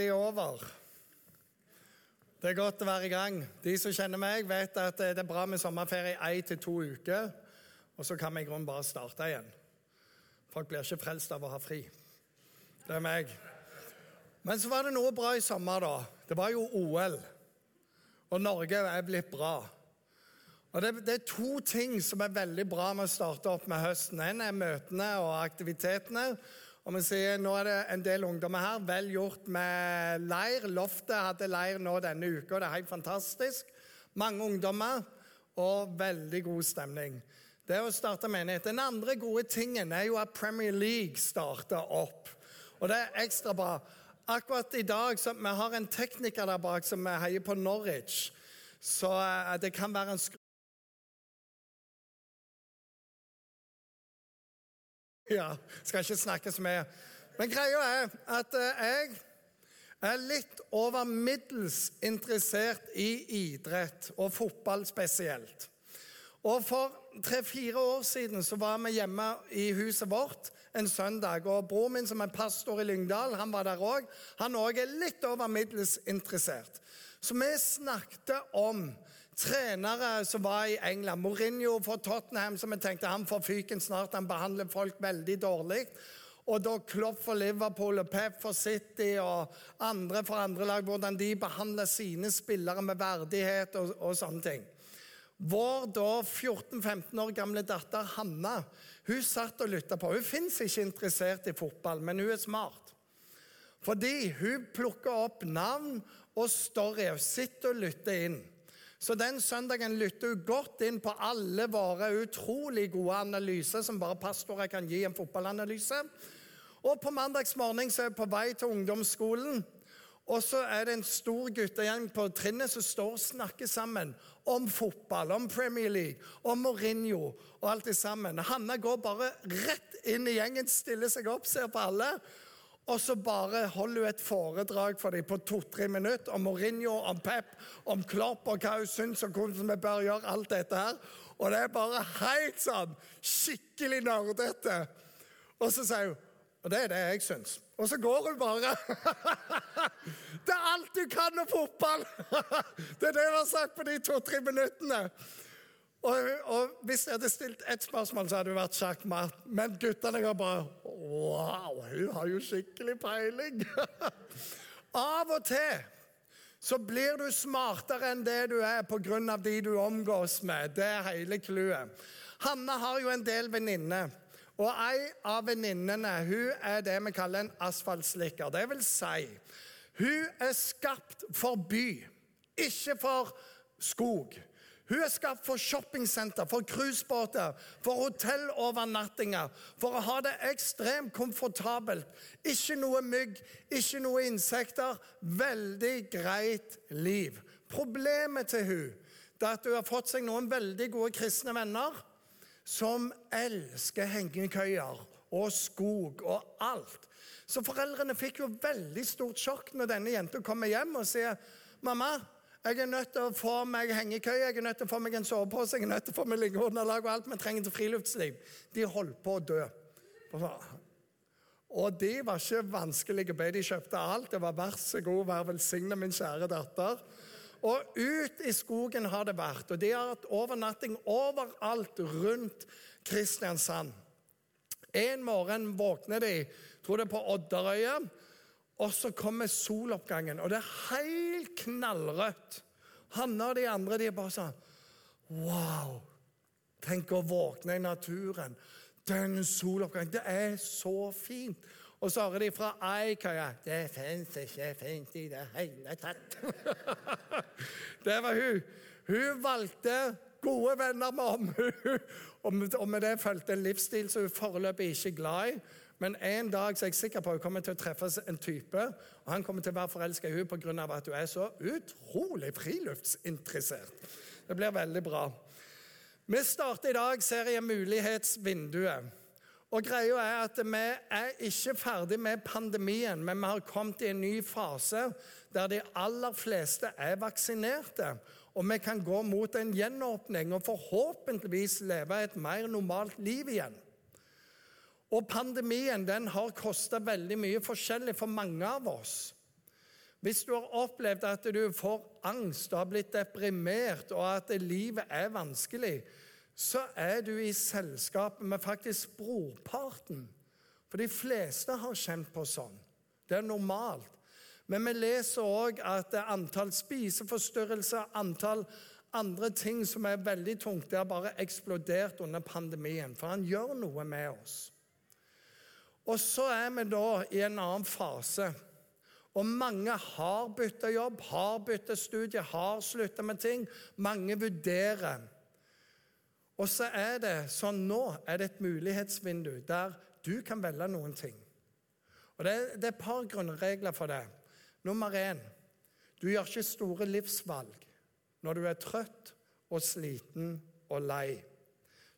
over. Det er godt å være i gang. De som kjenner meg, vet at det er bra med sommerferie i én til to uker. Og så kan vi i grunnen bare starte igjen. Folk blir ikke frelst av å ha fri. Det er meg. Men så var det noe bra i sommer, da. Det var jo OL. Og Norge er blitt bra. Og det, det, er to ting som er veldig bra med å starte opp med høsten. En er møtene og aktivitetene. Og vi sier, Nå er det en del ungdommer her. Vel gjort med leir. Loftet hadde leir nå denne uka. Det er helt fantastisk. Mange ungdommer og veldig god stemning. Det å starte menighet. Den andre gode tingen er jo at Premier League starter opp. Og det er ekstra bra. Akkurat i dag så Vi har en tekniker der bak som heier på Norwich. Så eh, det kan være en Ja, skal ikke snakke så mye. Men greia er at eh, jeg er litt over middels interessert i idrett, og fotball spesielt. Og For tre-fire år siden så var vi hjemme i huset vårt en søndag. og Broren min, som er pastor i Lyngdal, han var der òg. Han òg er litt over middels interessert. Så vi snakket om trenere som var i England. Mourinho for Tottenham, som jeg tenkte han får fyken snart. Han behandler folk veldig dårlig. Og da Klopp for Liverpool og Pep for City og andre for andre lag, hvordan de behandler sine spillere med verdighet og, og sånne ting. Vår da 14-15 år gamle datter Hanna hun satt og lytta på. Hun fins ikke interessert i fotball, men hun er smart. Fordi hun plukker opp navn og storyer, sitter og lytter inn. Så den søndagen lytter hun godt inn på alle våre utrolig gode analyser som bare pastorer kan gi en fotballanalyse. Og på mandagsmorgen er hun på vei til ungdomsskolen. Og så er det en stor guttegjeng på trinnet som står og snakker sammen om fotball, om Premier League, om Mourinho og alt det sammen. Hanna går bare rett inn i gjengen, stiller seg opp, ser på alle. Og så bare holder hun et foredrag for dem på to-tre minutter om Mourinho, om Pep, om Klopp og hva hun syns og hvordan vi bør gjøre alt dette her. Og det er bare helt sånn skikkelig nerdete. Og så sier hun Og det er det jeg syns. Og så går hun bare. det er alt du kan om fotball! det er det hun har sagt på de to-tre minuttene. Og, og, Hvis jeg hadde stilt ett spørsmål, så hadde det vært sjakkmatt. Men guttene går bare Wow, hun har jo skikkelig peiling! Av og til så blir du smartere enn det du er pga. de du omgås med. Det er hele clouet. Hanna har jo en del venninner. Og ei av venninnene hun er det vi kaller en asfaltslikker. Det vil si, hun er skapt for by, ikke for skog. Hun er skapt for shoppingsenter, for cruisebåter, for hotellovernattinger, for å ha det ekstremt komfortabelt. Ikke noe mygg, ikke noe insekter. Veldig greit liv. Problemet til hun er at hun har fått seg noen veldig gode kristne venner som elsker hengekøyer og skog og alt. Så foreldrene fikk jo veldig stort sjokk når denne jenta kommer hjem og sier mamma, jeg er nødt til å få meg hengekøye, jeg er nødt til å få meg en sovepose, jeg er nødt til å få meg liggeunderlag og alt vi trenger til friluftsliv. De holdt på å dø. Og de var ikke vanskelige å be. De kjøpte alt. Det var vær så god, vær velsigna, min kjære datter. Og ut i skogen har det vært. Og de har hatt overnatting overalt rundt Kristiansand. En morgen våkner de, tror det er på Odderøya. Og så kommer soloppgangen, og det er helt knallrødt. Hanne og de andre de er bare sånn Wow! Tenk å våkne i naturen. Den soloppgangen. Det er så fint. Og så hører de fra Eikøya Det fins ikke fint i det hele tatt. det var hun. Hun valgte gode venner med omhu, og med det fulgte en livsstil som hun foreløpig ikke er glad i. Men en dag så er jeg sikker på at hun kommer til å treffe en type, og han kommer til å være forelska i henne pga. at hun er så utrolig friluftsinteressert. Det blir veldig bra. Vi starter i dag serien Mulighetsvinduet. Og greia er at Vi er ikke ferdig med pandemien, men vi har kommet i en ny fase der de aller fleste er vaksinerte. Og vi kan gå mot en gjenåpning og forhåpentligvis leve et mer normalt liv igjen. Og pandemien den har kosta veldig mye forskjellig for mange av oss. Hvis du har opplevd at du får angst og har blitt deprimert, og at livet er vanskelig, så er du i selskap med faktisk brorparten. For de fleste har kjent på sånn. Det er normalt. Men vi leser òg at antall spiseforstyrrelser, antall andre ting som er veldig tungt, det har bare eksplodert under pandemien. For han gjør noe med oss. Og så er vi da i en annen fase. Og mange har bytta jobb, har bytta studie, har slutta med ting. Mange vurderer. Og så er det sånn nå er det et mulighetsvindu der du kan velge noen ting. Og Det, det er et par grunnregler for det. Nummer én du gjør ikke store livsvalg når du er trøtt og sliten og lei,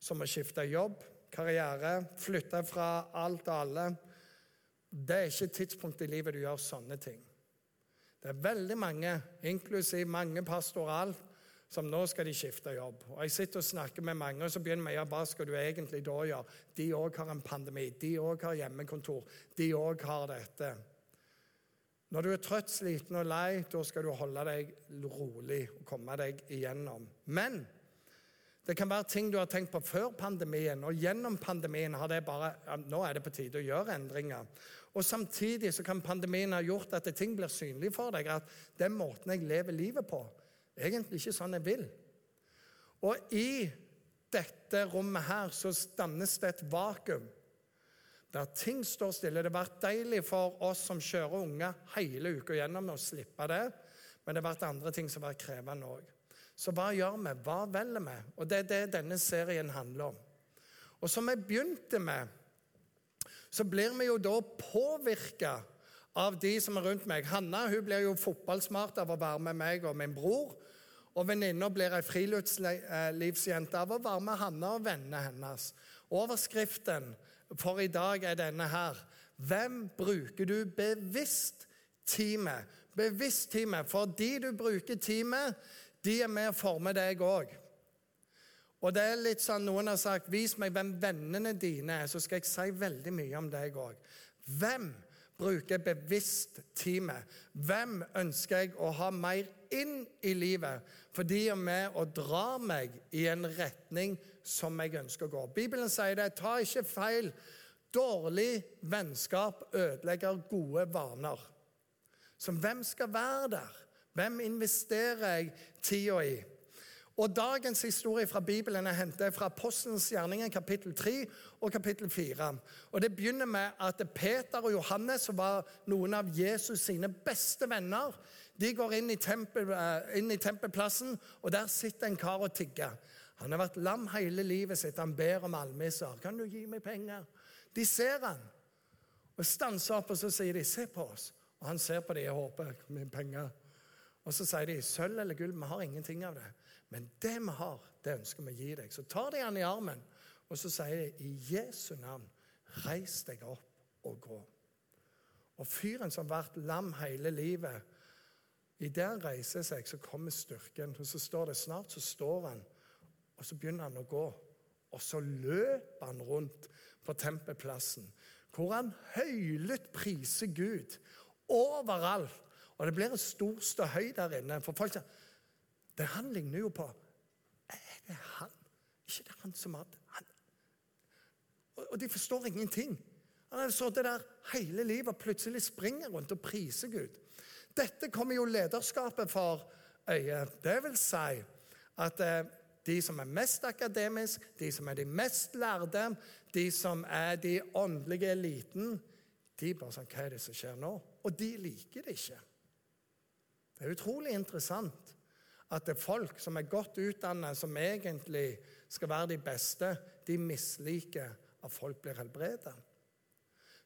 som å skifte jobb, karriere, flytte fra alt og alle. Det er ikke tidspunktet i livet du gjør sånne ting. Det er veldig mange, inklusiv mange pastoralt, som nå skal de skifte jobb. Og Jeg sitter og snakker med mange, og så begynner vi ja, hva skal du egentlig da gjøre? De òg har en pandemi, de òg har hjemmekontor, de òg har dette. Når du er trøtt, sliten og lei, da skal du holde deg rolig og komme deg igjennom. Men det kan være ting du har tenkt på før pandemien, og gjennom pandemien har det bare Nå er det på tide å gjøre endringer. Og Samtidig så kan pandemien ha gjort at ting blir synlig for deg. At den måten jeg lever livet på, egentlig ikke sånn jeg vil. Og i dette rommet her så dannes det et vakuum der ting står stille. Det har vært deilig for oss som kjører unge hele uka gjennom å slippe det, men det har vært andre ting som har vært krevende òg. Så hva gjør vi? Hva velger vi? Og Det er det denne serien handler om. Og som jeg begynte med, så blir vi jo da påvirka av de som er rundt meg. Hanna hun blir jo fotballsmart av å være med meg og min bror. Og venninna blir ei friluftslivsjente av å være med Hanna og vennene hennes. Overskriften for i dag er denne her. Hvem bruker du bevisst tid med? Bevisst tid med. For du bruker tid med, de er med å forme deg òg. Og det er litt sånn, Noen har sagt 'vis meg hvem vennene dine er', så skal jeg si veldig mye om deg òg. Hvem bruker bevisst tid med? Hvem ønsker jeg å ha mer inn i livet? For de er med og drar meg i en retning som jeg ønsker å gå. Bibelen sier det. Ta ikke feil. Dårlig vennskap ødelegger gode vaner. Så hvem skal være der? Hvem investerer jeg tida i? Og Dagens historie fra Bibelen er hentet fra Apostelens gjerninger, kapittel 3 og kapittel 4. Og Det begynner med at Peter og Johannes, som var noen av Jesus sine beste venner, de går inn i, tempel, eh, inn i tempelplassen, og der sitter en kar og tigger. Han har vært lam hele livet sitt. Han ber om almisser. 'Kan du gi meg penger?' De ser han og stanser opp, og så sier de, 'Se på oss.' Og han ser på dem og håper 'min penger. Og så sier de, 'Sølv eller gull, vi har ingenting av det.' Men det vi har, det ønsker vi å gi deg. Så tar de han i armen, og så sier de, 'I Jesu navn, reis deg opp og gå.' Og fyren som har vært lam hele livet, idet han reiser seg, så kommer styrken. Og så står det snart så står han og så begynner han å gå. Og så løper han rundt på tempelplassen, hvor han høylytt priser Gud overalt. Og det blir en stor ståhøy der inne. For folk sier det Han ligner jo på Er det han? Ikke det han som hadde han. Og de forstår ingenting. Han har sittet der hele livet og plutselig springer rundt og priser Gud. Dette kommer jo lederskapet for øye. Det vil si at eh, de som er mest akademisk, de som er de mest lærde, de som er de åndelige eliten, de bare sånn Hva er det som skjer nå? Og de liker det ikke. Det er utrolig interessant at det er folk som er godt utdannet, som egentlig skal være de beste, de misliker at folk blir helbredet.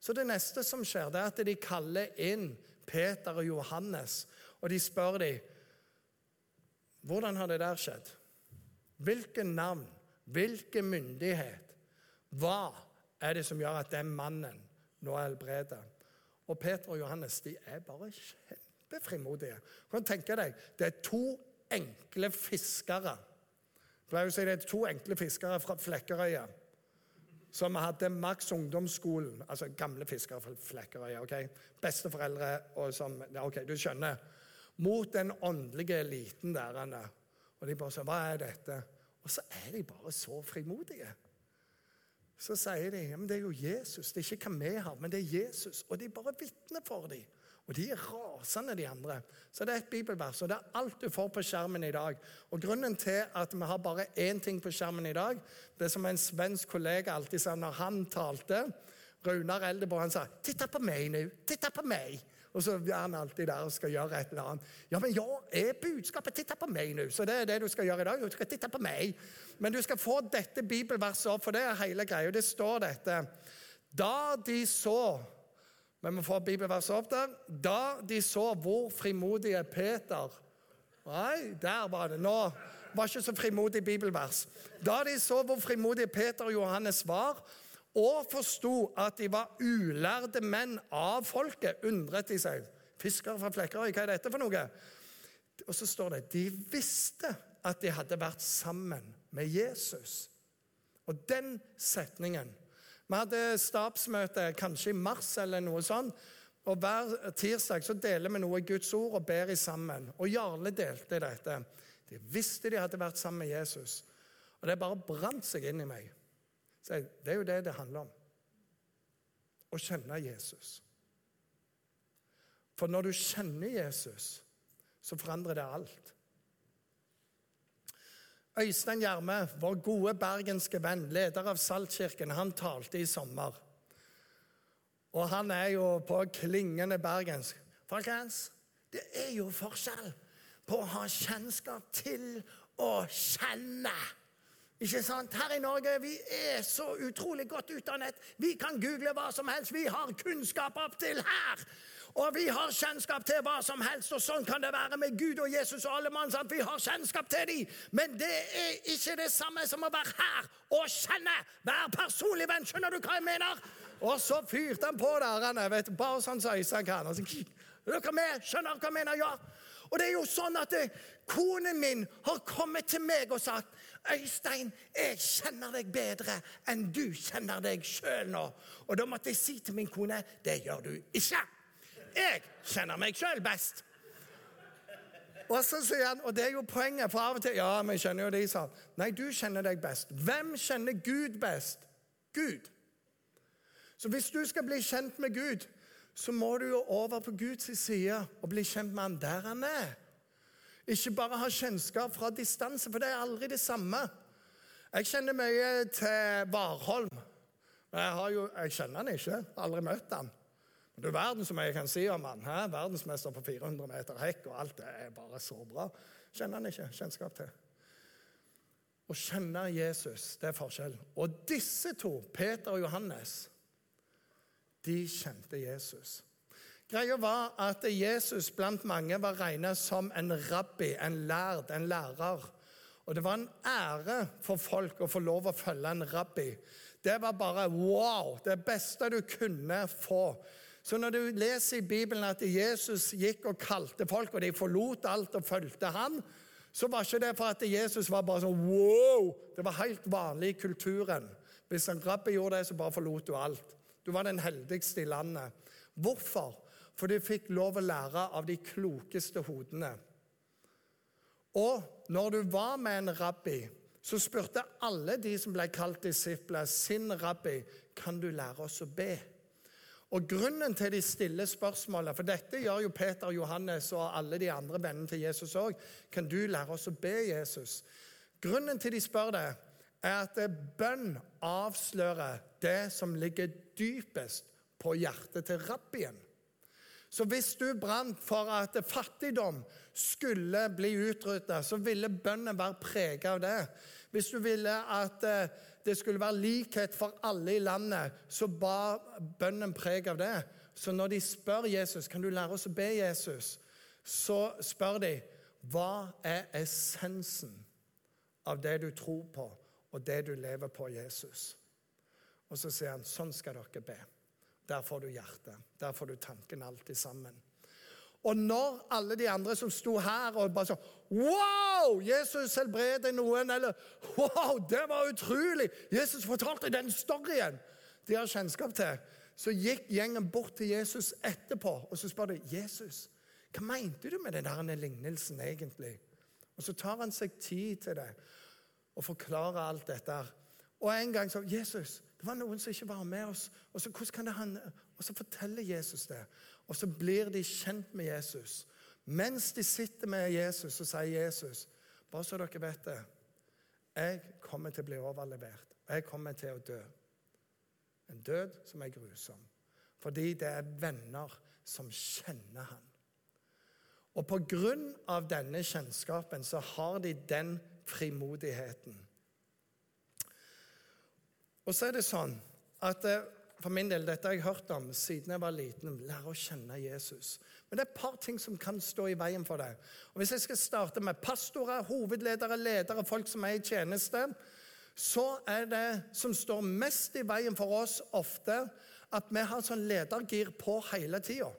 Så det neste som skjer, det er at de kaller inn Peter og Johannes, og de spør dem hvordan har det der skjedd. Hvilke navn, hvilken myndighet, hva er det som gjør at den mannen nå er helbredet? Og Peter og Johannes de er bare kjempefrimodige. frimodige. kan tenke deg, Det er to enkle fiskere. Å si det er to enkle fiskere fra Flekkerøya. som hadde Max ungdomsskolen, altså gamle fiskere fra Flekkerøya. ok? besteforeldre og som Ok, du skjønner. Mot den åndelige eliten der. Og de bare sa 'Hva er dette?' Og så er de bare så frimodige. Så sier de ja, men det er jo Jesus. Det er ikke hva vi har, men det er Jesus. Og de bare vitner for dem. Og de er rasende, de andre. Så det er et bibelvers, og det er alt du får på skjermen i dag. Og Grunnen til at vi har bare én ting på skjermen i dag, det er som en svensk kollega alltid sa når han talte Runar Eldebo han sa 'Titta på meg nå. Titta på meg.' Og så er han alltid der og skal gjøre et eller annet. Ja, men ja, er budskapet 'titta på meg' nå? Så det er det du skal gjøre i dag. Du skal titte på meg. Men du skal få dette bibelverset opp, for det er hele greia. Det står dette. Da de så men vi får bibelverset opp der. Da de så hvor frimodige Peter Nei, der var det. Nå var ikke så frimodig bibelvers. Da de så hvor frimodige Peter og Johannes var, og forsto at de var ulærde menn av folket, undret de seg. Fiskere fra Flekkerøy, hva er dette for noe? Og så står det de visste at de hadde vært sammen med Jesus. Og den setningen vi hadde stabsmøte kanskje i mars eller noe sånt. Og Hver tirsdag så deler vi noe Guds ord og ber i sammen. Og Jarle delte dette. De visste de hadde vært sammen med Jesus. Og det bare brant seg inn i meg. Så Det er jo det det handler om. Å kjenne Jesus. For når du kjenner Jesus, så forandrer det alt. Øystein Gjerme, vår gode bergenske venn, leder av Saltkirken, han talte i sommer. Og han er jo på klingende bergensk. Folkens, det er jo forskjell på å ha kjennskap til å kjenne. Ikke sant? Her i Norge vi er så utrolig godt utdannet. Vi kan google hva som helst. Vi har kunnskap opp til her. Og vi har kjennskap til hva som helst, og sånn kan det være med Gud og Jesus og alle mann. Vi har kjennskap til dem. Men det er ikke det samme som å være her og kjenne. Vær personlig venn. Skjønner du hva jeg mener? Og så fyrte han på der, han, vet, bare sånn som Øystein kan. Og så, dere med? Skjønner hva jeg mener? Ja. Og det er jo sånn at det, eh, konen min har kommet til meg og sagt Øystein, jeg kjenner deg bedre enn du kjenner deg sjøl nå. Og da måtte jeg si til min kone det gjør du ikke. Jeg kjenner meg sjøl best. Og så sier han, og det er jo poenget, for av og til Ja, men jeg kjenner jo de, sa Nei, du kjenner deg best. Hvem kjenner Gud best? Gud. Så hvis du skal bli kjent med Gud, så må du jo over på Guds side og bli kjent med han der han er. Ikke bare ha kjennskap fra distanse, for det er aldri det samme. Jeg kjenner mye til Warholm. Jeg, jo, jeg kjenner han ikke, aldri møtt han. Du verden som jeg kan si om han. Hæ? Verdensmester på 400 meter hekk, og alt det er bare så bra. Kjenner han ikke kjennskap til. Å kjenne Jesus, det er forskjell. Og disse to, Peter og Johannes, de kjente Jesus. Greia var at Jesus blant mange var regnet som en rabbi, en lærd, en lærer. Og det var en ære for folk å få lov å følge en rabbi. Det var bare wow! Det beste du kunne få. Så når du leser i Bibelen at Jesus gikk og kalte folk, og de forlot alt og fulgte ham, så var ikke det for at Jesus var bare sånn wow! Det var helt vanlig i kulturen. Hvis en rabbi gjorde det, så bare forlot du alt. Du var den heldigste i landet. Hvorfor? For du fikk lov å lære av de klokeste hodene. Og når du var med en rabbi, så spurte alle de som ble kalt disipler, sin rabbi kan du lære oss å be. Og Grunnen til de stiller spørsmålet, for dette gjør jo Peter, Johannes og alle de andre vennene til Jesus òg Kan du lære oss å be Jesus? Grunnen til de spør det, er at bønn avslører det som ligger dypest på hjertet til rabbien. Så hvis du brant for at fattigdom skulle bli utryddet, så ville bønnen være preget av det. Hvis du ville at eh, det skulle være likhet for alle i landet, så ba bønnen preg av det. Så når de spør Jesus kan du lære oss å be Jesus, så spør de hva er essensen av det du tror på, og det du lever på, Jesus? Og så sier han sånn skal dere be. Der får du hjertet. Der får du tanken alltid sammen. Og når alle de andre som sto her og bare sånn Wow! Jesus helbreder noen. Eller Wow, det var utrolig! Jesus fortalte den storyen de har kjennskap til. Så gikk gjengen bort til Jesus etterpå og så spør de, Jesus, hva mente du med den der lignelsen egentlig? Og Så tar han seg tid til det og forklarer alt dette. Og en gang så Jesus, det var noen som ikke var med oss. Og så, hvordan kan det han, og så forteller Jesus det. Og så blir de kjent med Jesus. Mens de sitter med Jesus, så sier Jesus, bare så dere vet det Jeg kommer til å bli overlevert. Jeg kommer til å dø. En død som er grusom. Fordi det er venner som kjenner han. Og på grunn av denne kjennskapen så har de den frimodigheten. Og så er det sånn at eh, for min del, Dette har jeg hørt om siden jeg var liten. Lære å kjenne Jesus. Men det er et par ting som kan stå i veien for det. Og Hvis jeg skal starte med pastorer, hovedledere, ledere, folk som er i tjeneste, så er det som står mest i veien for oss ofte, at vi har sånn ledergir på hele tida.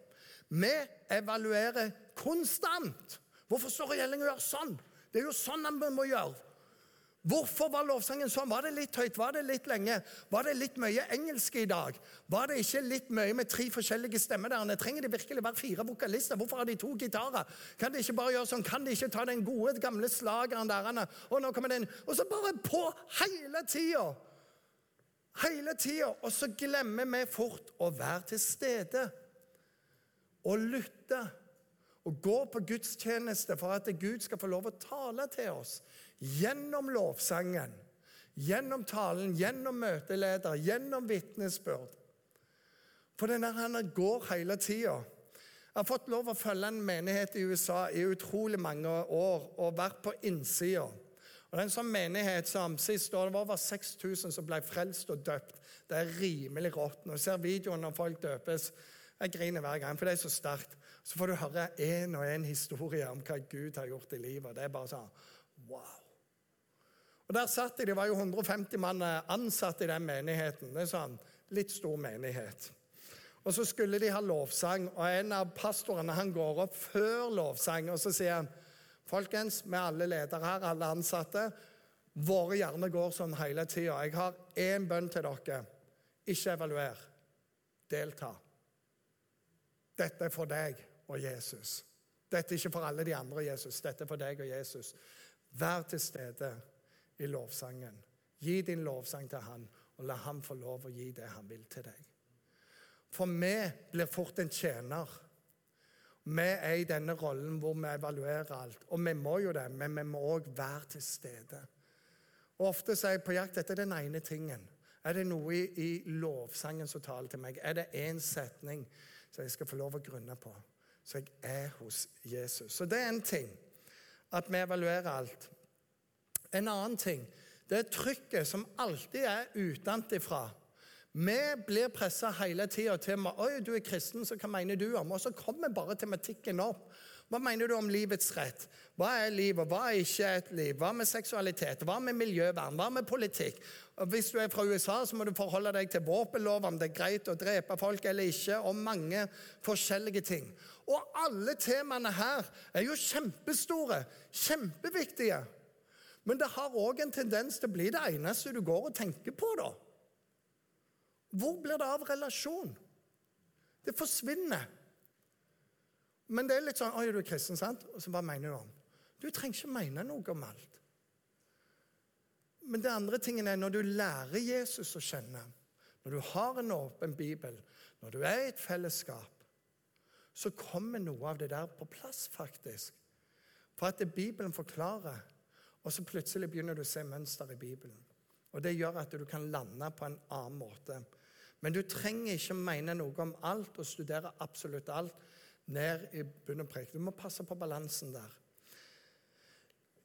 Vi evaluerer konstant. Hvorfor står regjeringen og gjør sånn? Det er jo sånn vi må gjøre. Hvorfor var lovsangen sånn? Var det litt høyt? Var det litt lenge? Var det litt mye engelsk i dag? Var det ikke litt mye med tre forskjellige stemmer der? Trenger det virkelig være fire vokalister? Hvorfor har de to gitarer? Kan de ikke bare gjøre sånn? Kan de ikke ta den gode, gamle slageren der? Og nå kommer den Og så bare på hele tida! Hele tida. Og så glemmer vi fort å være til stede og lytte. Og gå på gudstjeneste for at Gud skal få lov å tale til oss gjennom lovsangen, gjennom talen, gjennom møteleder, gjennom vitnesbyrd. For denne han går hele tida. Jeg har fått lov å følge en menighet i USA i utrolig mange år og vært på innsida. Og det er en sånn menighet som Sist år det var over 6000 som ble frelst og døpt. Det er rimelig rått. Når du ser videoen når folk døpes Jeg griner hver gang, for det er så sterkt. Så får du høre én og én historie om hva Gud har gjort i livet. Det er bare sånn Wow. Og Der satt de, Det var jo 150 mann ansatte i den menigheten. Det er sånn litt stor menighet. Og Så skulle de ha lovsang, og en av pastorene han går opp før lovsang og så sier han, Folkens, vi er alle ledere her, alle ansatte. Våre hjerner går sånn hele tida. Jeg har én bønn til dere. Ikke evaluer. Delta. Dette er for deg og Jesus. Dette er ikke for alle de andre, Jesus. Dette er for deg og Jesus. Vær til stede i lovsangen. Gi din lovsang til han, og la ham få lov å gi det han vil til deg. For vi blir fort en tjener. Vi er i denne rollen hvor vi evaluerer alt. Og vi må jo det, men vi må òg være til stede. Og Ofte er jeg på jakt etter den ene tingen. Er det noe i, i lovsangen som taler til meg? Er det én setning som jeg skal få lov å grunne på? Så jeg er hos Jesus. Så det er en ting. At vi evaluerer alt. En annen ting det er trykket som alltid er utenfra. Vi blir pressa hele tida til Oi, du er kristen, så hva mener du om? Og så kommer bare tematikken opp. Hva mener du om livets rett? Hva er livet? Hva er ikke et liv? Hva med seksualitet? Hva med miljøvern? Hva med politikk? Og hvis du er fra USA, så må du forholde deg til våpenlov, om det er greit å drepe folk eller ikke, og mange forskjellige ting. Og alle temaene her er jo kjempestore, kjempeviktige. Men det har òg en tendens til å bli det eneste du går og tenker på, da. Hvor blir det av relasjon? Det forsvinner. Men det er litt sånn 'Oi, du er kristen, sant?' Og så hva mener du om? Du trenger ikke mene noe om alt. Men det andre tingen er når du lærer Jesus å kjenne, når du har en åpen bibel, når du er i et fellesskap, så kommer noe av det der på plass, faktisk. For at Bibelen forklarer, og så plutselig begynner du å se mønster i Bibelen. Og Det gjør at du kan lande på en annen måte. Men du trenger ikke mene noe om alt og studere absolutt alt ned i bunn og prek. Du må passe på balansen der.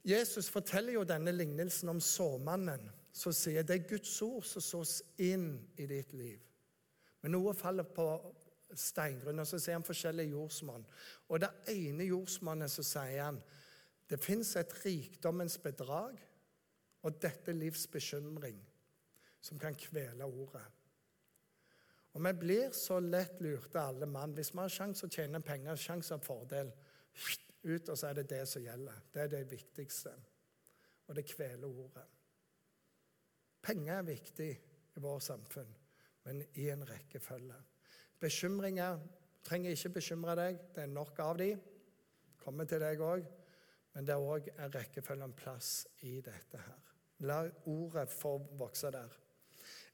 Jesus forteller jo denne lignelsen om såmannen som sier det er Guds ord som sås inn i ditt liv. Men noe faller på steingrunn, og så sier han forskjellige jordsmonn. Og det ene jordsmonnet så sier han det fins et rikdommens bedrag og dette livs bekymring som kan kvele ordet. Og vi blir så lett lurte, alle mann. Hvis vi har sjanse å tjene penger, sjanse av fordel, ut, og så er det det som gjelder. Det er det viktigste. Og det kveler ordet. Penger er viktig i vårt samfunn, men i en rekkefølge. Bekymringer trenger ikke bekymre deg. Det er nok av de. Kommer til deg òg. Men det er òg om plass i dette her. La ordet få vokse der.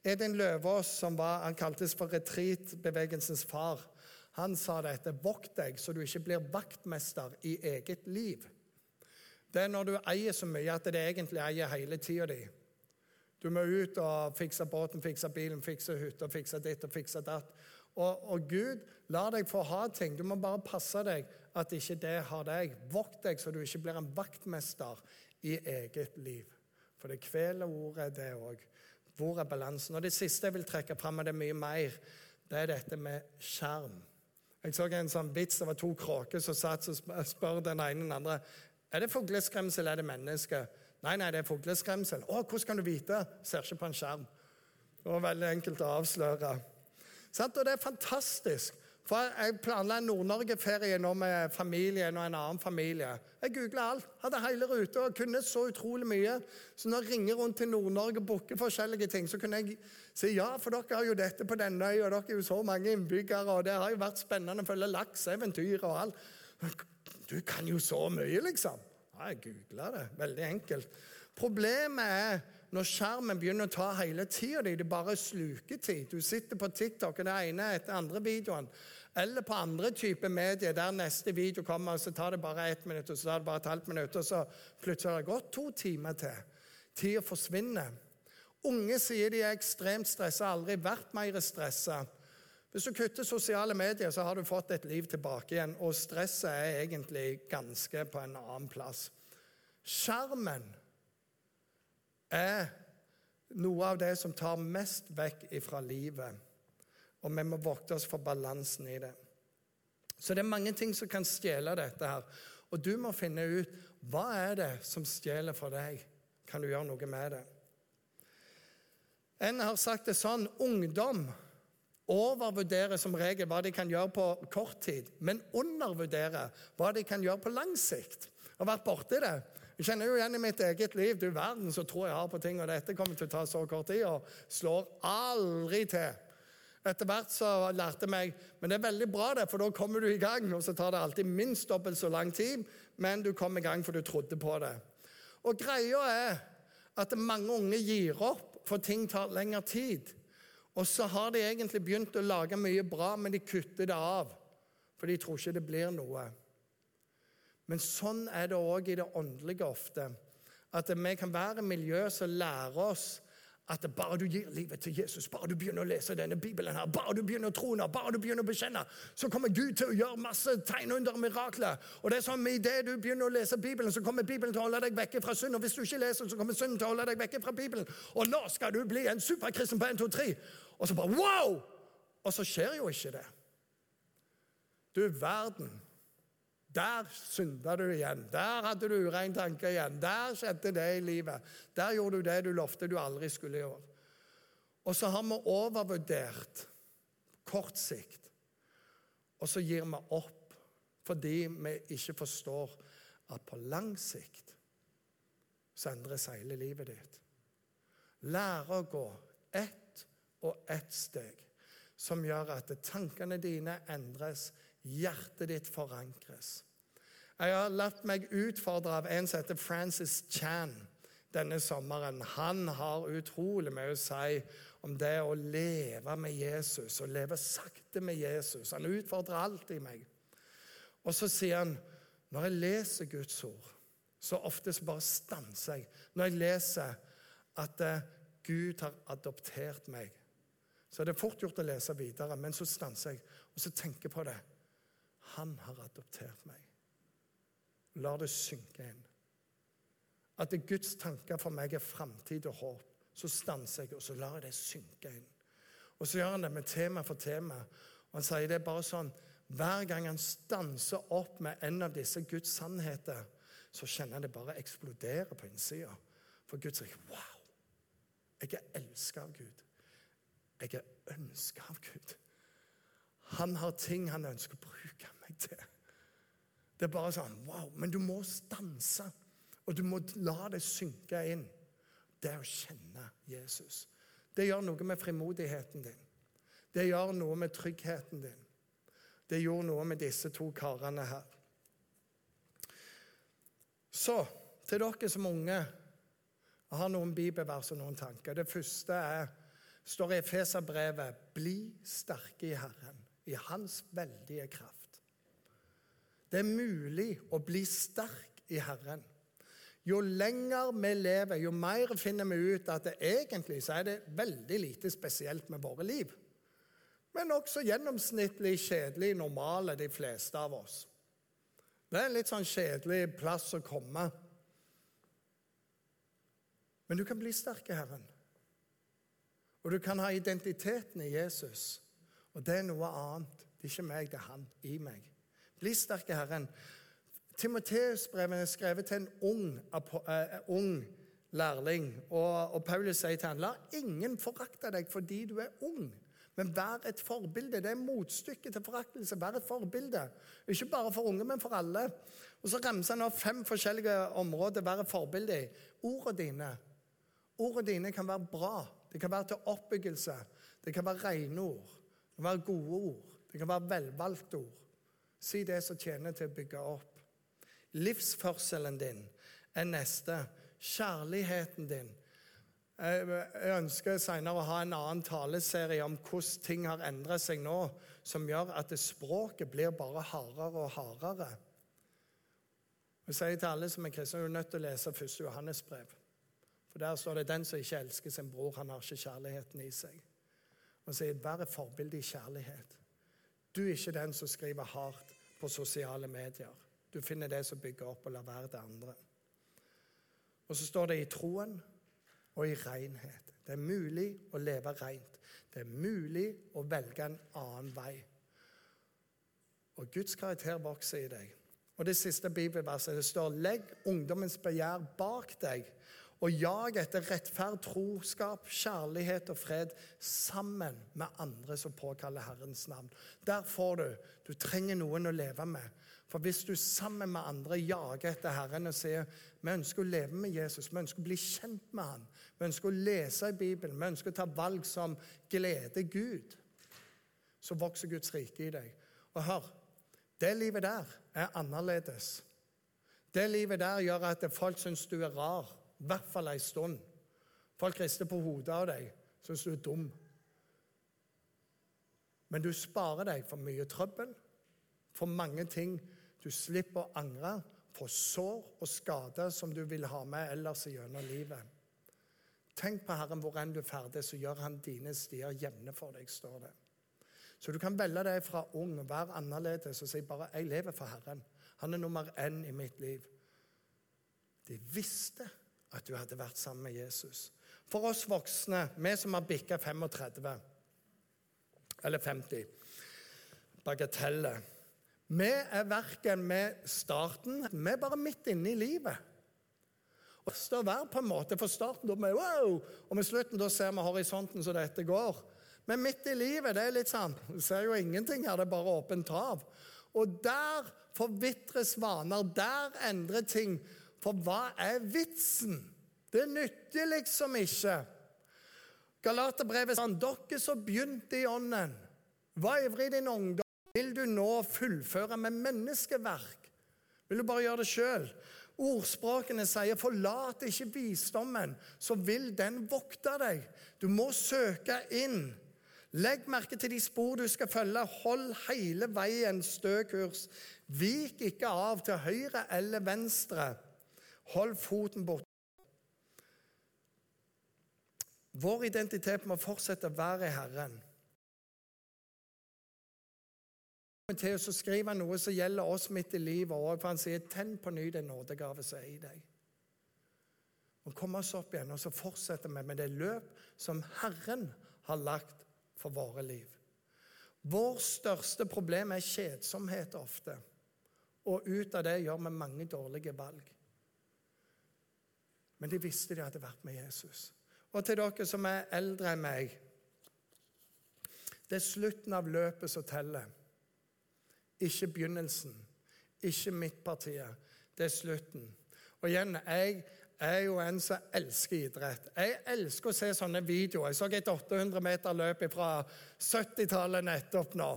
Edin Løvaas, som var, han kaltes for retreatbevegelsens far, han sa dette Vokt deg så du ikke blir vaktmester i eget liv. Det er når du eier så mye at det egentlig eier hele tida di. Du må ut og fikse båten, fikse bilen, fikse hytta, fikse ditt og fikse datt. Og, og, Gud lar deg få ha ting. Du må bare passe deg at ikke det har deg. Vokt deg så du ikke blir en vaktmester i eget liv. For det kveler ordet, det òg. Hvor er balansen? Og Det siste jeg vil trekke fram, og det er mye mer, det er dette med skjerm. Jeg så en sånn vits. Det var to kråker som satt og spør den ene den andre er det fugleskremsel eller er det menneske. Nei, nei, det er fugleskremsel. Å, hvordan kan du vite? Ser ikke på en skjerm. Det var veldig enkelt å avsløre. Og det er fantastisk. For Jeg planla en Nord-Norge-ferie nå med familien og en annen familie. Jeg googla alt. Hadde hele ruta og kunne så utrolig mye. Så når jeg ringer rundt til Nord-Norge og booker forskjellige ting, så kunne jeg si ja, for dere har jo dette på denne øya, dere er jo så mange innbyggere, og det har jo vært spennende å følge lakseeventyret og alt. Du kan jo så mye, liksom. Ja, jeg googla det. Veldig enkelt. Problemet er når skjermen begynner å ta hele tida di. Det bare sluker tid. Du sitter på TikTok og det ene etter andre videoen. Eller på andre typer medier der neste video kommer, og så tar det bare ett minutt, og så tar det bare et halvt minutt, og så plutselig har det gått to timer til. Tida forsvinner. Unge sier de er ekstremt stressa, aldri vært mer stressa. Hvis du kutter sosiale medier, så har du fått et liv tilbake igjen, og stresset er egentlig ganske på en annen plass. Skjermen er noe av det som tar mest vekk fra livet. Og vi må vokte oss for balansen i det. Så det er mange ting som kan stjele dette her. Og du må finne ut hva er det som stjeler for deg. Kan du gjøre noe med det? En har sagt det sånn ungdom overvurderer som regel hva de kan gjøre på kort tid, men undervurderer hva de kan gjøre på lang sikt. Jeg har vært borti det. Jeg kjenner jo igjen i mitt eget liv. Du verden så tror jeg har på ting, og dette kommer til å ta så kort tid og slår aldri til. Etter hvert så lærte meg Men det er veldig bra, det, for da kommer du i gang. Og så tar det alltid minst dobbelt så lang tid, men du kom i gang for du trodde på det. Og greia er at mange unge gir opp, for ting tar lengre tid. Og så har de egentlig begynt å lage mye bra, men de kutter det av. For de tror ikke det blir noe. Men sånn er det òg i det åndelige ofte. At vi kan være miljø som lærer oss at bare du gir livet til Jesus, bare du begynner å lese denne Bibelen, her, bare du begynner å tro bare du begynner å bekjenne, så kommer Gud til å gjøre masse tegn under mirakler. Og det er sånn, Idet du begynner å lese Bibelen, så kommer Bibelen til å holde deg vekke fra synd. Og hvis du ikke leser, så kommer synden til å holde deg vekke fra Bibelen. Og nå skal du bli en superkristen på 1, 2, 3. Og så bare wow! Og så skjer jo ikke det. Du verden. Der synda du igjen. Der hadde du urein tanke igjen. Der skjedde det i livet. Der gjorde du det du lovte du aldri skulle gjøre. Og så har vi overvurdert kort sikt. Og så gir vi opp fordi vi ikke forstår at på lang sikt så endres hele livet ditt. Lære å gå ett og ett steg som gjør at tankene dine endres, hjertet ditt forankres. Jeg har latt meg utfordre av en som heter Francis Chan denne sommeren. Han har utrolig mye å si om det å leve med Jesus å leve sakte med Jesus. Han utfordrer alltid meg. Og så sier han når jeg leser Guds ord, så ofte bare stanser jeg. Når jeg leser at uh, Gud har adoptert meg, så er det fort gjort å lese videre, men så stanser jeg og så tenker på det. Han har adoptert meg. La det synke inn. At det Guds tanker for meg er framtid og håp. Så stanser jeg, og så lar jeg det synke inn. Og så gjør han det med tema for tema. Og Han sier det er bare sånn Hver gang han stanser opp med en av disse Guds sannheter, så kjenner han det bare eksplodere på innsida. For Gud sier 'Wow! Jeg er elska av Gud'. Jeg er ønska av Gud. Han har ting han ønsker å bruke meg til. Det er bare sånn Wow. Men du må stanse, og du må la det synke inn. Det å kjenne Jesus. Det gjør noe med frimodigheten din. Det gjør noe med tryggheten din. Det gjorde noe med disse to karene her. Så til dere som unge jeg har noen bibelvers og noen tanker. Det første er, står i Efeserbrevet Bli sterke i Herren, i Hans veldige kraft. Det er mulig å bli sterk i Herren. Jo lenger vi lever, jo mer finner vi ut at det egentlig så er det veldig lite spesielt med våre liv. Men også gjennomsnittlig kjedelig normale, de fleste av oss. Det er en litt sånn kjedelig plass å komme. Men du kan bli sterk i Herren. Og du kan ha identiteten i Jesus. Og det er noe annet. Det er ikke meg, det er han i meg. Bli sterk i Herren. Timoteus-brevet er skrevet til en ung, uh, ung lærling. Og, og, Paulus sier til han, La ingen forakte deg fordi du er ung, men vær et forbilde. Det er motstykket til foraktelse. Vær et forbilde. Ikke bare for unge, men for alle. Og Så remser han opp fem forskjellige områder Vær være forbilde i. Ordene dine Ordene dine kan være bra. Det kan være til oppbyggelse. Det kan være rene ord. Kan være gode ord. Det kan være velvalgte ord. Si det som tjener til å bygge opp. Livsførselen din er neste. Kjærligheten din. Jeg ønsker senere å ha en annen taleserie om hvordan ting har endret seg nå, som gjør at språket blir bare hardere og hardere. Jeg sier til alle som er kristne, du er nødt til å lese 1. Johannes brev. For der står det 'den som ikke elsker sin bror, han har ikke kjærligheten i seg'. Og sier 'vær et forbilde i kjærlighet'. Du er ikke den som skriver hardt på sosiale medier. Du finner det som bygger opp, og lar være det andre. Og så står det i troen og i renhet. Det er mulig å leve rent. Det er mulig å velge en annen vei. Og Guds karakter vokser i deg. Og det siste bibelverset det står 'Legg ungdommens begjær bak deg' og jag etter rettferd, troskap, kjærlighet og fred sammen med andre som påkaller Herrens navn. Der får du. Du trenger noen å leve med. For hvis du sammen med andre jager etter Herren og sier vi ønsker å leve med Jesus, vi ønsker å bli kjent med Han, vi ønsker å lese i Bibelen, vi ønsker å ta valg som gleder Gud, så vokser Guds rike i deg. Og hør, det livet der er annerledes. Det livet der gjør at folk syns du er rar. I hvert fall ei stund. Folk rister på hodet av deg, syns du er dum. Men du sparer deg for mye trøbbel, for mange ting du slipper å angre, for sår og skader som du vil ha med ellers gjennom livet. Tenk på Herren hvor enn du ferdes, så gjør Han dine stier jevne for deg, står det. Så du kan velge deg fra ung, vær annerledes og si bare 'Jeg lever for Herren'. Han er nummer én i mitt liv. De visste at du hadde vært sammen med Jesus. For oss voksne, vi som har bikka 35 eller 50 Bagateller. Vi er verken med starten Vi er bare midt inne i livet. Og står være på en måte For starten da vi wow, og med slutten da ser vi horisonten så dette går. Men midt i livet det er litt sånn, Du ser jo ingenting her, det er bare åpent hav. Og der forvitres vaner. Der endrer ting for hva er vitsen? Det nytter liksom ikke. Galaterbrevet sa dere som begynte i ånden, var ivrig i din ungdom. Vil du nå fullføre med menneskeverk? Vil du bare gjøre det sjøl? Ordspråkene sier 'forlat ikke visdommen, så vil den vokte deg'. Du må søke inn. Legg merke til de spor du skal følge. Hold hele veien stø kurs. Vik ikke av til høyre eller venstre. Hold foten borte. Vår identitet må fortsette å være Herren. Til skriver han noe som gjelder oss midt i livet òg, for han sier 'tenn på ny den nådegave som er i deg'. Og komme oss opp igjen, og så fortsetter vi med det løp som Herren har lagt for våre liv. Vår største problem er kjedsomhet ofte, og ut av det gjør vi mange dårlige valg. Men de visste de hadde vært med Jesus. Og til dere som er eldre enn meg Det er slutten av løpet som teller. Ikke begynnelsen. Ikke midtpartiet. Det er slutten. Og igjen, jeg er jo en som elsker idrett. Jeg elsker å se sånne videoer. Jeg så et 800 meter løp fra 70-tallet nettopp nå.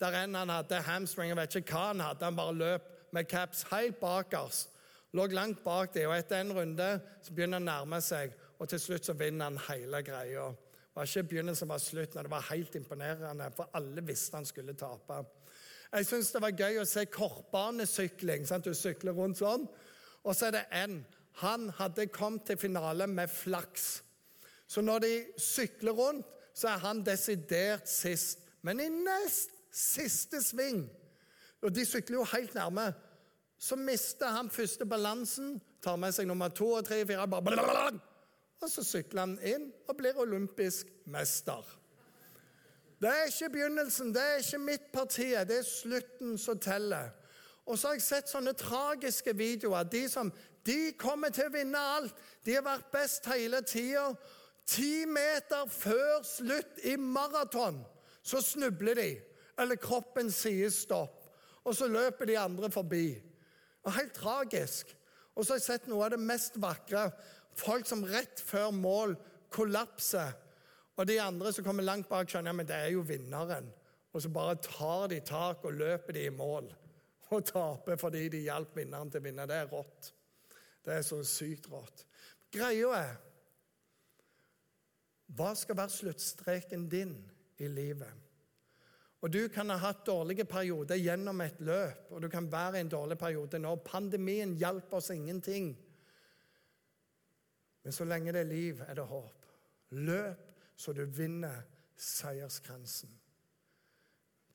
Der en han hadde hamstring, jeg vet ikke hva han hadde. Han bare løp med caps helt bakerst. Lå langt bak dem, og etter en runde så begynner han å nærme seg, og til slutt så vinner han hele greia. Det var ikke begynnelsen, var slutten. Det var helt imponerende, for alle visste han skulle tape. Jeg syns det var gøy å se kortbanesykling. Sant? Du sykler rundt sånn. Og så er det en. Han hadde kommet til finale med flaks. Så når de sykler rundt, så er han desidert sist. Men i nest siste sving, og de sykler jo helt nærme, så mister han første balansen, tar med seg nummer to og tre og fire, og så sykler han inn og blir olympisk mester. Det er ikke begynnelsen, det er ikke midtpartiet, det er slutten som teller. Og så har jeg sett sånne tragiske videoer. De som de kommer til å vinne alt. De har vært best hele tida. Ti meter før slutt i maraton så snubler de. Eller kroppen sier stopp. Og så løper de andre forbi. Og Helt tragisk. Og så har jeg sett noe av det mest vakre. Folk som rett før mål kollapser og de andre som kommer langt bak, skjønner men det er jo vinneren. Og så bare tar de tak og løper de i mål. Og taper fordi de hjalp vinneren til å vinne. Det er rått. Det er så sykt rått. Greia er Hva skal være sluttstreken din i livet? Og Du kan ha hatt dårlige perioder gjennom et løp, og du kan være i en dårlig periode nå. Pandemien hjalp oss ingenting. Men så lenge det er liv, er det håp. Løp så du vinner seierskransen.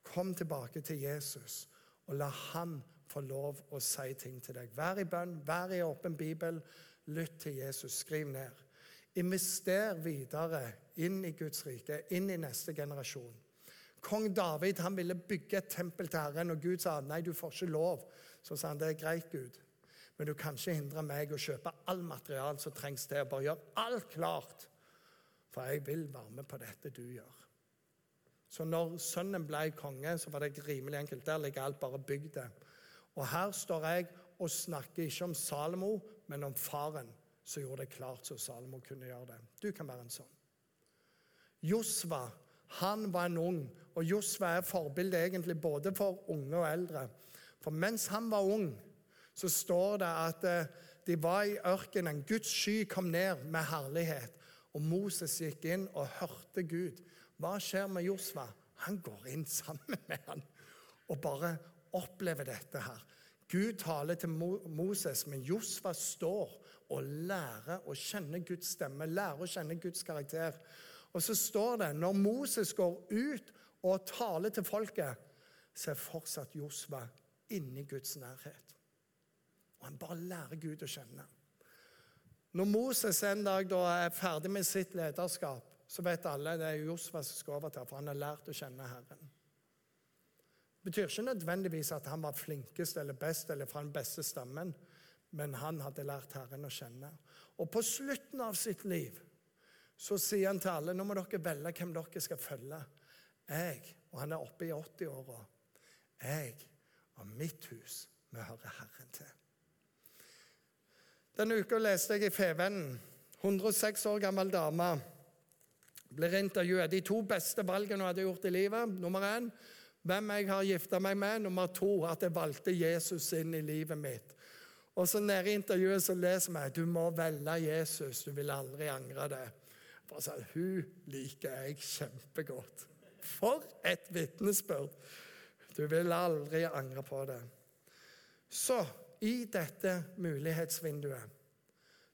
Kom tilbake til Jesus og la han få lov å si ting til deg. Vær i bønn, vær i åpen bibel, lytt til Jesus, skriv ned. Invester videre inn i Guds rike, inn i neste generasjon. Kong David han ville bygge et tempel til Herren, og Gud sa nei, du får ikke lov. Så sa han det er greit, Gud, men du kan ikke hindre meg å kjøpe all material som trengs til. Bare gjør alt klart for jeg vil være med på dette du gjør. Så når sønnen ble konge, så var det rimelig enkelt. Der ligger alt bare bygd. Og her står jeg og snakker ikke om Salomo, men om faren som gjorde det klart så Salomo kunne gjøre det. Du kan være en sånn. Josva han var en ung, og Josva er forbilde egentlig både for unge og eldre. For mens han var ung, så står det at eh, de var i ørkenen. Guds sky kom ned med herlighet. Og Moses gikk inn og hørte Gud. Hva skjer med Josva? Han går inn sammen med han og bare opplever dette her. Gud taler til Moses, men Josva står og lærer å kjenne Guds stemme, lærer å kjenne Guds karakter. Og så står det når Moses går ut og taler til folket, så er fortsatt Josva inni Guds nærhet. Og han bare lærer Gud å kjenne. Når Moses en dag er ferdig med sitt lederskap, så vet alle det er Josva som skal overta, for han har lært å kjenne Herren. Det betyr ikke nødvendigvis at han var flinkest eller best eller fra den beste stammen, men han hadde lært Herren å kjenne. Og på slutten av sitt liv så sier han til alle nå må dere velge hvem dere skal følge. Jeg, og han er oppe i 80-åra, jeg og mitt hus, vi hører Herren til. Denne uka leste jeg i Fevennen. 106 år gammel dame blir intervjuet. De to beste valgene hun hadde gjort i livet. Nummer én hvem jeg har gifta meg med. Nummer to at jeg valgte Jesus inn i livet mitt. Og så Nede i intervjuet så leser vi du må velge Jesus. Du vil aldri angre det. For sånn, Hun liker jeg kjempegodt. For et vitnesbyrd! Du vil aldri angre på det. Så i dette mulighetsvinduet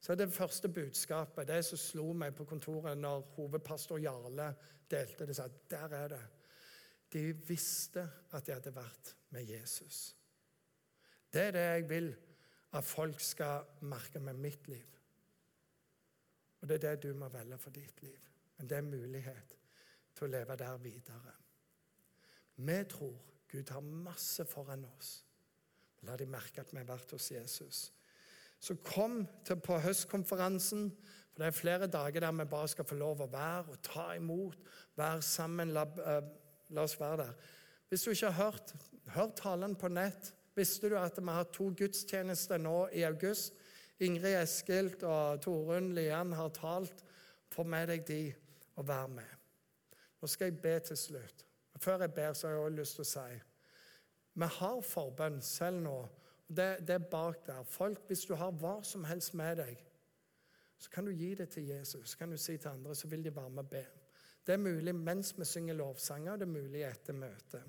så er det første budskapet det som slo meg på kontoret når hovedpastor Jarle delte det, sa der er det. De visste at de hadde vært med Jesus. Det er det jeg vil at folk skal merke med mitt liv. Og det er det du må velge for ditt liv. Men det er mulighet til å leve der videre. Vi tror Gud har masse foran oss. La de merke at vi har vært hos Jesus. Så kom til på høstkonferansen, for det er flere dager der vi bare skal få lov å være og ta imot, være sammen, la, uh, la oss være der. Hvis du ikke har hørt, hør talen på nett. Visste du at vi har to gudstjenester nå i august? Ingrid Eskild og Torunn Lian har talt. Få med deg de og vær med. Nå skal jeg be til slutt. Før jeg ber, så har jeg også lyst til å si vi har forbønn selv nå. Det, det er bak der. Folk, Hvis du har hva som helst med deg, så kan du gi det til Jesus. Så kan du si til andre, så vil de være med og be. Det er mulig mens vi synger lovsanger, og det er mulig etter møtet.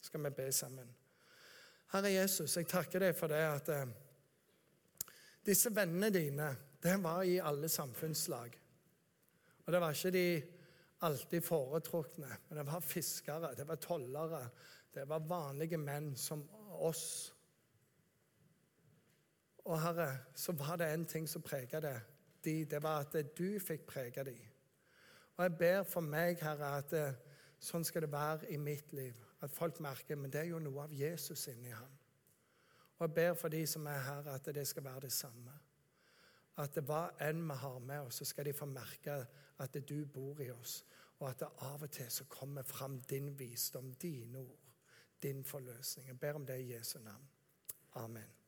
skal vi be sammen. Herre Jesus, jeg takker deg for det at eh, disse vennene dine, det var i alle samfunnslag. Og det var ikke de alltid foretrukne, men det var fiskere, det var tollere, det var vanlige menn som oss. Og Herre, så var det en ting som preget det. De, det var at du fikk prege dem. Og jeg ber for meg, Herre, at det, sånn skal det være i mitt liv. At folk merker men det er jo noe av Jesus inni ham. Og jeg ber for de som er her, at det skal være det samme. At det var en vi har med oss, så skal de få merke at du bor i oss. Og at det av og til så kommer fram din visdom, dine ord din forløsning. Jeg ber om det i Jesu navn. Amen.